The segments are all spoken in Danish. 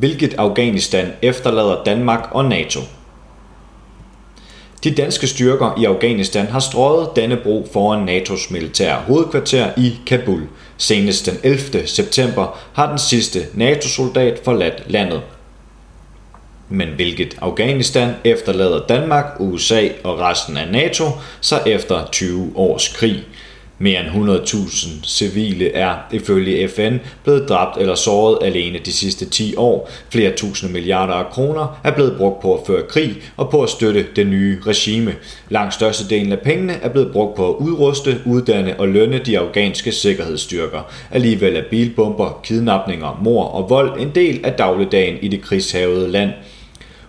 Hvilket Afghanistan efterlader Danmark og NATO? De danske styrker i Afghanistan har strøget Dannebro foran NATO's militære hovedkvarter i Kabul. Senest den 11. september har den sidste NATO-soldat forladt landet. Men hvilket Afghanistan efterlader Danmark, USA og resten af NATO så efter 20 års krig? Mere end 100.000 civile er ifølge FN blevet dræbt eller såret alene de sidste 10 år. Flere tusinde milliarder af kroner er blevet brugt på at føre krig og på at støtte det nye regime. Langt størstedelen af pengene er blevet brugt på at udruste, uddanne og lønne de afghanske sikkerhedsstyrker. Alligevel er bilbomber, kidnapninger, mor og vold en del af dagligdagen i det krigshavede land.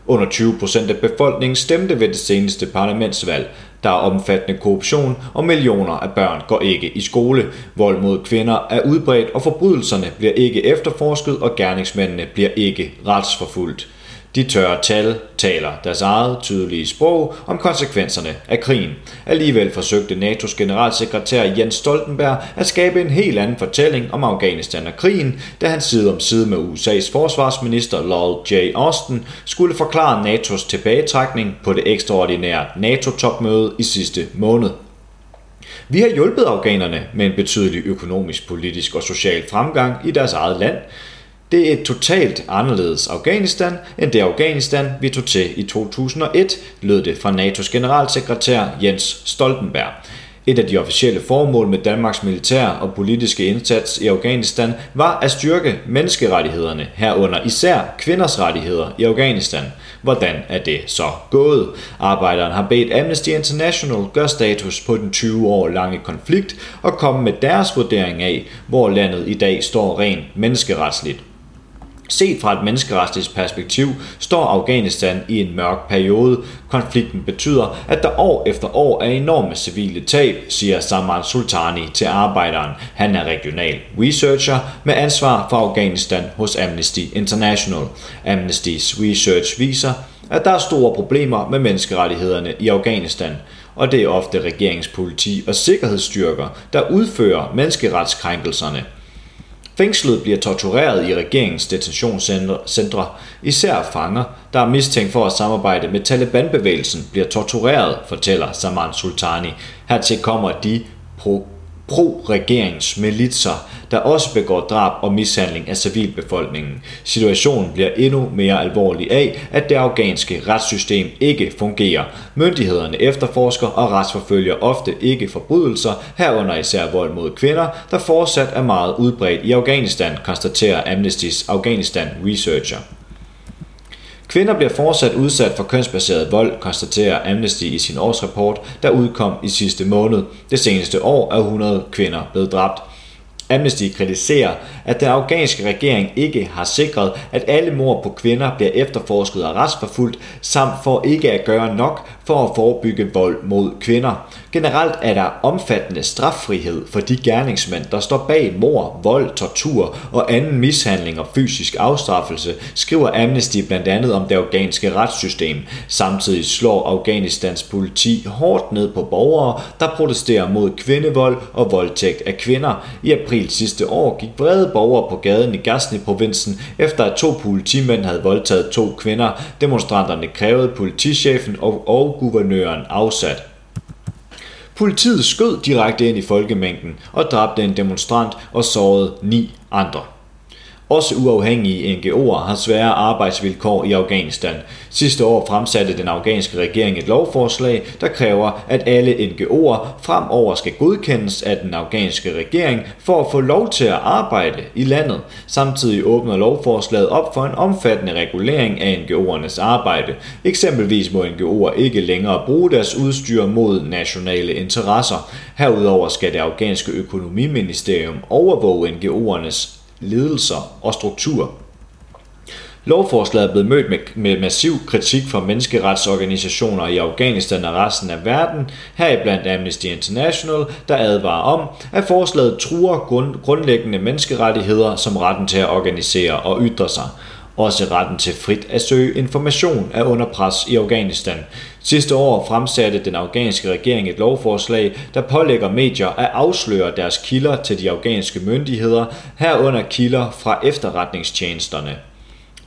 Under 20 procent af befolkningen stemte ved det seneste parlamentsvalg. Der er omfattende korruption, og millioner af børn går ikke i skole. Vold mod kvinder er udbredt, og forbrydelserne bliver ikke efterforsket, og gerningsmændene bliver ikke retsforfulgt. De tørre tal taler deres eget tydelige sprog om konsekvenserne af krigen. Alligevel forsøgte NATO's generalsekretær Jens Stoltenberg at skabe en helt anden fortælling om Afghanistan og krigen, da han side om side med USA's forsvarsminister Lloyd J. Austin skulle forklare NATO's tilbagetrækning på det ekstraordinære NATO-topmøde i sidste måned. Vi har hjulpet afghanerne med en betydelig økonomisk, politisk og social fremgang i deres eget land, det er et totalt anderledes Afghanistan end det Afghanistan, vi tog til i 2001, lød det fra NATO's generalsekretær Jens Stoltenberg. Et af de officielle formål med Danmarks militære og politiske indsats i Afghanistan var at styrke menneskerettighederne, herunder især kvinders rettigheder i Afghanistan. Hvordan er det så gået? Arbejderen har bedt Amnesty International gøre status på den 20 år lange konflikt og komme med deres vurdering af, hvor landet i dag står rent menneskeretsligt. Set fra et menneskeretligt perspektiv står Afghanistan i en mørk periode. Konflikten betyder, at der år efter år er enorme civile tab, siger Saman Sultani til arbejderen. Han er regional researcher med ansvar for Afghanistan hos Amnesty International. Amnesty's research viser, at der er store problemer med menneskerettighederne i Afghanistan, og det er ofte regeringspoliti og sikkerhedsstyrker, der udfører menneskeretskrænkelserne – Fængslet bliver tortureret i regeringens detentionscentre. Især fanger, der er mistænkt for at samarbejde med Taliban-bevægelsen, bliver tortureret, fortæller Saman Sultani. Hertil kommer de pro pro-regeringsmilitser, der også begår drab og mishandling af civilbefolkningen. Situationen bliver endnu mere alvorlig af, at det afghanske retssystem ikke fungerer. Myndighederne efterforsker og retsforfølger ofte ikke forbrydelser, herunder især vold mod kvinder, der fortsat er meget udbredt i Afghanistan, konstaterer Amnesty's Afghanistan Researcher. Kvinder bliver fortsat udsat for kønsbaseret vold, konstaterer Amnesty i sin årsrapport, der udkom i sidste måned. Det seneste år er 100 kvinder blevet dræbt. Amnesty kritiserer, at den afghanske regering ikke har sikret, at alle mord på kvinder bliver efterforsket og retsforfulgt, samt for ikke at gøre nok for at forebygge vold mod kvinder. Generelt er der omfattende straffrihed for de gerningsmænd, der står bag mor, vold, tortur og anden mishandling og fysisk afstraffelse, skriver Amnesty blandt andet om det afghanske retssystem. Samtidig slår Afghanistans politi hårdt ned på borgere, der protesterer mod kvindevold og voldtægt af kvinder. I april sidste år gik vrede borgere på gaden i Ghazni-provinsen, efter at to politimænd havde voldtaget to kvinder. Demonstranterne krævede politichefen og, og guvernøren afsat. Politiet skød direkte ind i folkemængden og dræbte en demonstrant og sårede ni andre. Også uafhængige NGO'er har svære arbejdsvilkår i Afghanistan. Sidste år fremsatte den afghanske regering et lovforslag, der kræver, at alle NGO'er fremover skal godkendes af den afghanske regering for at få lov til at arbejde i landet. Samtidig åbner lovforslaget op for en omfattende regulering af NGO'ernes arbejde. Eksempelvis må NGO'er ikke længere bruge deres udstyr mod nationale interesser. Herudover skal det afghanske økonomiministerium overvåge NGO'ernes ledelser og struktur. Lovforslaget er blevet mødt med, med massiv kritik fra menneskeretsorganisationer i Afghanistan og resten af verden, heriblandt Amnesty International, der advarer om, at forslaget truer grund, grundlæggende menneskerettigheder som retten til at organisere og ytre sig. Også retten til frit at søge information er under pres i Afghanistan. Sidste år fremsatte den afghanske regering et lovforslag, der pålægger medier at afsløre deres kilder til de afghanske myndigheder, herunder kilder fra efterretningstjenesterne.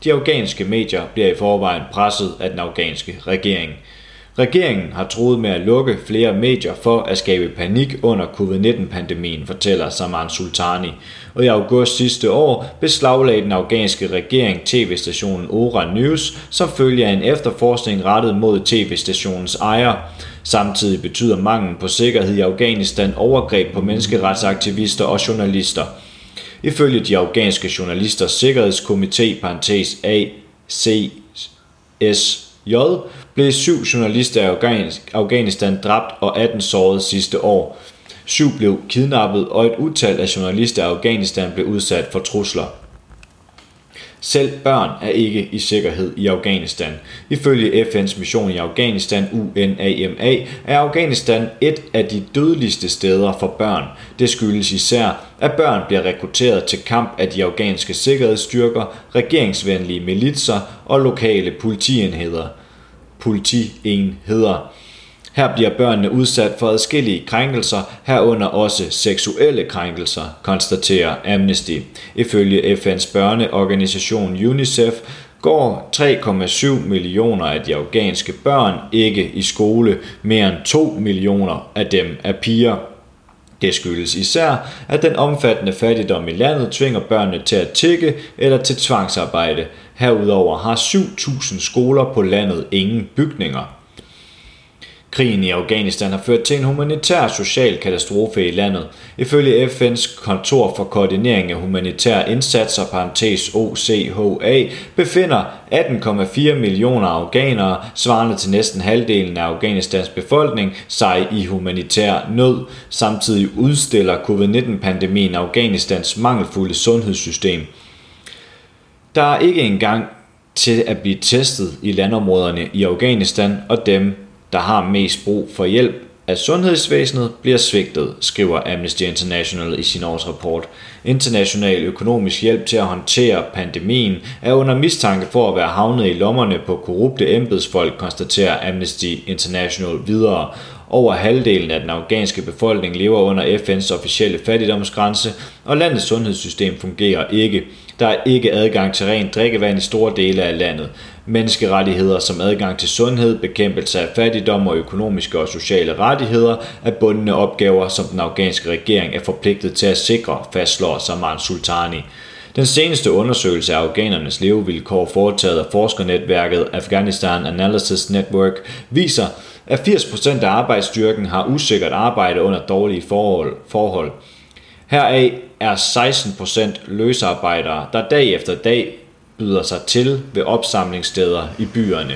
De afghanske medier bliver i forvejen presset af den afghanske regering. Regeringen har troet med at lukke flere medier for at skabe panik under covid-19-pandemien, fortæller Saman Sultani. Og i august sidste år beslaglagde den afghanske regering tv-stationen Ora News, som følger en efterforskning rettet mod tv-stationens ejer. Samtidig betyder manglen på sikkerhed i Afghanistan overgreb på menneskeretsaktivister og journalister. Ifølge de afghanske journalisters sikkerhedskomité, parentes ACSJ, blev syv journalister i Afghanistan dræbt og 18 såret sidste år. Syv blev kidnappet, og et utal af journalister i Afghanistan blev udsat for trusler. Selv børn er ikke i sikkerhed i Afghanistan. Ifølge FN's mission i Afghanistan, UNAMA, er Afghanistan et af de dødeligste steder for børn. Det skyldes især, at børn bliver rekrutteret til kamp af de afghanske sikkerhedsstyrker, regeringsvenlige militser og lokale politienheder – politienheder. Her bliver børnene udsat for adskillige krænkelser, herunder også seksuelle krænkelser, konstaterer Amnesty. Ifølge FN's børneorganisation UNICEF går 3,7 millioner af de afghanske børn ikke i skole. Mere end 2 millioner af dem er piger. Det skyldes især, at den omfattende fattigdom i landet tvinger børnene til at tikke eller til tvangsarbejde. Herudover har 7.000 skoler på landet ingen bygninger. Krigen i Afghanistan har ført til en humanitær social katastrofe i landet. Ifølge FN's kontor for koordinering af humanitære indsatser, parentes OCHA, befinder 18,4 millioner afghanere, svarende til næsten halvdelen af Afghanistans befolkning, sig i humanitær nød. Samtidig udstiller covid-19-pandemien Afghanistans mangelfulde sundhedssystem. Der er ikke engang til at blive testet i landområderne i Afghanistan, og dem, der har mest brug for hjælp af sundhedsvæsenet, bliver svigtet, skriver Amnesty International i sin årsrapport. International økonomisk hjælp til at håndtere pandemien er under mistanke for at være havnet i lommerne på korrupte embedsfolk, konstaterer Amnesty International videre. Over halvdelen af den afghanske befolkning lever under FN's officielle fattigdomsgrænse, og landets sundhedssystem fungerer ikke. Der er ikke adgang til rent drikkevand i store dele af landet. Menneskerettigheder som adgang til sundhed, bekæmpelse af fattigdom og økonomiske og sociale rettigheder er bundne opgaver, som den afghanske regering er forpligtet til at sikre, fastslår Saman Sultani. Den seneste undersøgelse af afghanernes levevilkår foretaget af forskernetværket Afghanistan Analysis Network viser, at 80% af arbejdsstyrken har usikkert arbejde under dårlige forhold. forhold. Heraf er 16% løsarbejdere, der dag efter dag byder sig til ved opsamlingssteder i byerne.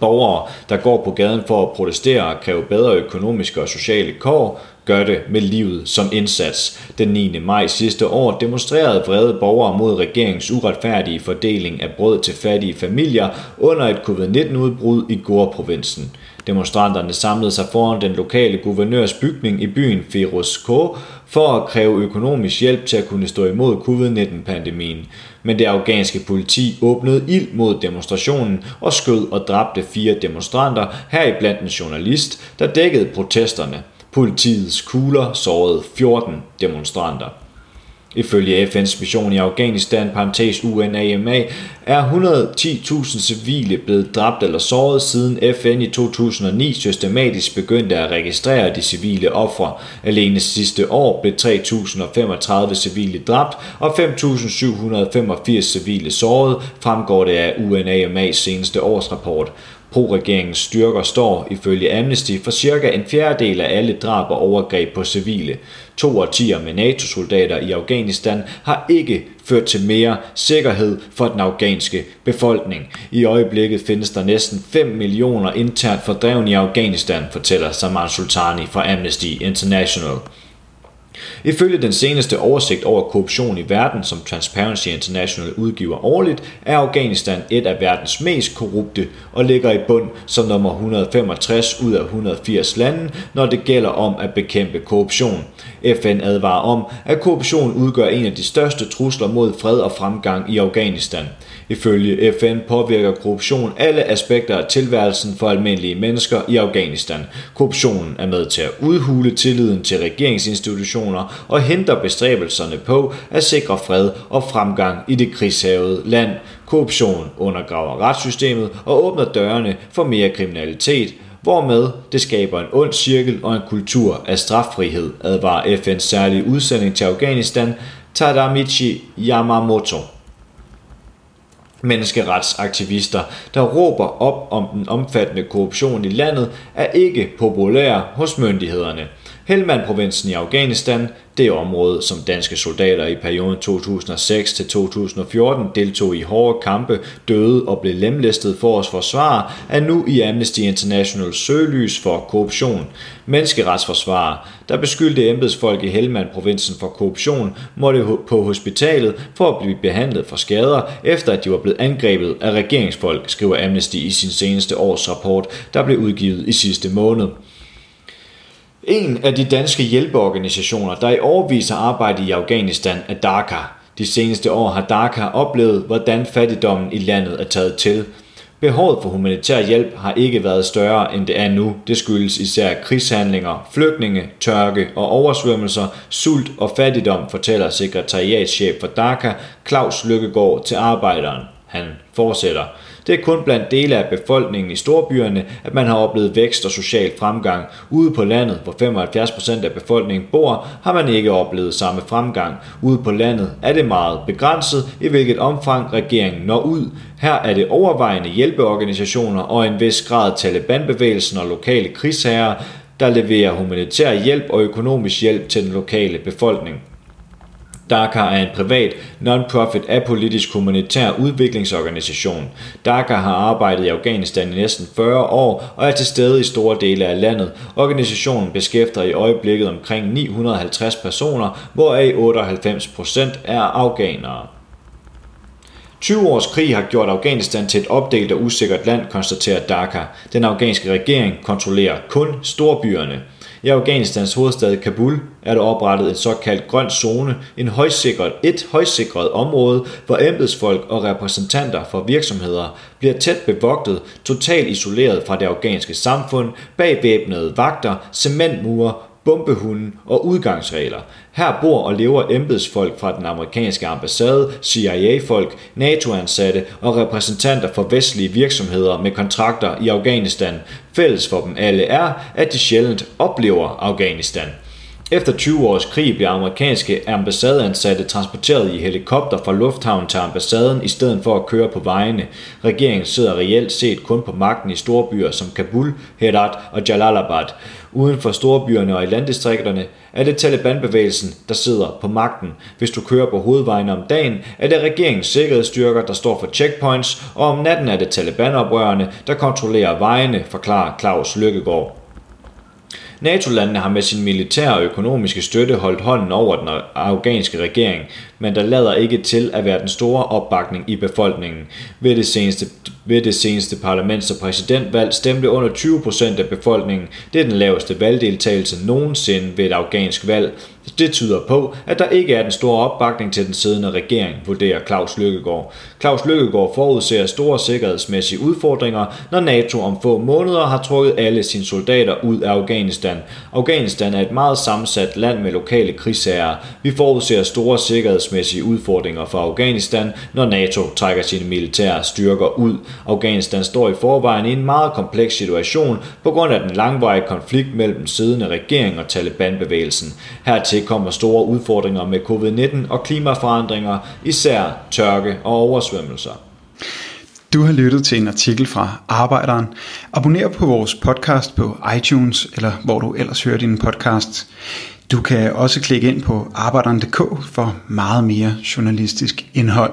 Borgere, der går på gaden for at protestere og kræve bedre økonomiske og sociale kår, gør det med livet som indsats. Den 9. maj sidste år demonstrerede vrede borgere mod regeringens uretfærdige fordeling af brød til fattige familier under et covid-19-udbrud i Gore-provinsen. Demonstranterne samlede sig foran den lokale guvernørs bygning i byen Firuzkoh for at kræve økonomisk hjælp til at kunne stå imod covid-19-pandemien. Men det afghanske politi åbnede ild mod demonstrationen og skød og dræbte fire demonstranter, heriblandt en journalist, der dækkede protesterne. Politiets kugler sårede 14 demonstranter. Ifølge FN's mission i Afghanistan, parentes UNAMA, er 110.000 civile blevet dræbt eller såret siden FN i 2009 systematisk begyndte at registrere de civile ofre. Alene sidste år blev 3.035 civile dræbt og 5.785 civile såret, fremgår det af UNAMA's seneste årsrapport. Pro-regeringens styrker står, ifølge Amnesty, for cirka en fjerdedel af alle drab og overgreb på civile. To årtier med NATO-soldater i Afghanistan har ikke ført til mere sikkerhed for den afghanske befolkning. I øjeblikket findes der næsten 5 millioner internt fordrevne i Afghanistan, fortæller Saman Sultani fra Amnesty International. Ifølge den seneste oversigt over korruption i verden, som Transparency International udgiver årligt, er Afghanistan et af verdens mest korrupte og ligger i bund som nummer 165 ud af 180 lande, når det gælder om at bekæmpe korruption. FN advarer om, at korruption udgør en af de største trusler mod fred og fremgang i Afghanistan. Ifølge FN påvirker korruption alle aspekter af tilværelsen for almindelige mennesker i Afghanistan. Korruptionen er med til at udhule tilliden til regeringsinstitutioner og hindrer bestræbelserne på at sikre fred og fremgang i det krigshavede land, Korruption undergraver retssystemet og åbner dørene for mere kriminalitet, hvormed det skaber en ond cirkel og en kultur af straffrihed, advarer FN's særlige udsending til Afghanistan, Tadamichi Yamamoto. Menneskeretsaktivister, der råber op om den omfattende korruption i landet, er ikke populære hos myndighederne. Helmand-provinsen i Afghanistan det område, som danske soldater i perioden 2006-2014 deltog i hårde kampe, døde og blev lemlæstet for at forsvare, er nu i Amnesty International søgelys for korruption. Menneskeretsforsvar, der beskyldte embedsfolk i Helmand-provinsen for korruption, måtte på hospitalet for at blive behandlet for skader, efter at de var blevet angrebet af regeringsfolk, skriver Amnesty i sin seneste årsrapport, der blev udgivet i sidste måned. En af de danske hjælpeorganisationer, der i årvis har arbejdet i Afghanistan, er DACA. De seneste år har DACA oplevet, hvordan fattigdommen i landet er taget til. Behovet for humanitær hjælp har ikke været større, end det er nu. Det skyldes især krigshandlinger, flygtninge, tørke og oversvømmelser, sult og fattigdom, fortæller sekretariatschef for DACA, Claus Lykkegaard til arbejderen. Han fortsætter. Det er kun blandt dele af befolkningen i storbyerne, at man har oplevet vækst og social fremgang. Ude på landet, hvor 75% af befolkningen bor, har man ikke oplevet samme fremgang. Ude på landet er det meget begrænset, i hvilket omfang regeringen når ud. Her er det overvejende hjælpeorganisationer og en vis grad Taliban-bevægelsen og lokale krigsherrer, der leverer humanitær hjælp og økonomisk hjælp til den lokale befolkning. DACA er en privat, non-profit, apolitisk humanitær udviklingsorganisation. DACA har arbejdet i Afghanistan i næsten 40 år og er til stede i store dele af landet. Organisationen beskæfter i øjeblikket omkring 950 personer, hvoraf 98% er afghanere. 20 års krig har gjort Afghanistan til et opdelt og usikkert land, konstaterer DACA. Den afghanske regering kontrollerer kun storbyerne. I Afghanistans hovedstad Kabul er der oprettet en såkaldt grøn zone, en højsikret, et højsikret område, hvor embedsfolk og repræsentanter for virksomheder bliver tæt bevogtet, totalt isoleret fra det afghanske samfund, bag væbnede vagter, cementmure bombehunden og udgangsregler. Her bor og lever embedsfolk fra den amerikanske ambassade, CIA-folk, NATO-ansatte og repræsentanter for vestlige virksomheder med kontrakter i Afghanistan. Fælles for dem alle er, at de sjældent oplever Afghanistan. Efter 20 års krig blev amerikanske ambassadeansatte transporteret i helikopter fra lufthavnen til ambassaden i stedet for at køre på vejene. Regeringen sidder reelt set kun på magten i store byer som Kabul, Herat og Jalalabad. Uden for storbyerne og i landdistrikterne er det Taliban-bevægelsen, der sidder på magten. Hvis du kører på hovedvejene om dagen, er det regeringens sikkerhedsstyrker, der står for checkpoints, og om natten er det Taliban-oprørerne, der kontrollerer vejene, forklarer Claus Lykkegaard. NATO-landene har med sin militære og økonomiske støtte holdt hånden over den afghanske regering, men der lader ikke til at være den store opbakning i befolkningen. Ved det seneste, ved det seneste parlaments- og præsidentvalg stemte under 20% af befolkningen. Det er den laveste valgdeltagelse nogensinde ved et afghansk valg. Det tyder på, at der ikke er den store opbakning til den siddende regering, vurderer Claus Lykkegaard. Claus Lykkegaard forudser store sikkerhedsmæssige udfordringer, når NATO om få måneder har trukket alle sine soldater ud af Afghanistan. Afghanistan er et meget sammensat land med lokale krigsherrer. Vi forudser store sikkerhedsmæssige udfordringer for Afghanistan, når NATO trækker sine militære styrker ud. Afghanistan står i forvejen i en meget kompleks situation på grund af den langvarige konflikt mellem den siddende regering og Taliban-bevægelsen. Hertil kommer store udfordringer med covid-19 og klimaforandringer, især tørke og oversvømmelser. Du har lyttet til en artikel fra Arbejderen. Abonner på vores podcast på iTunes, eller hvor du ellers hører din podcast. Du kan også klikke ind på arbejderen.dk for meget mere journalistisk indhold.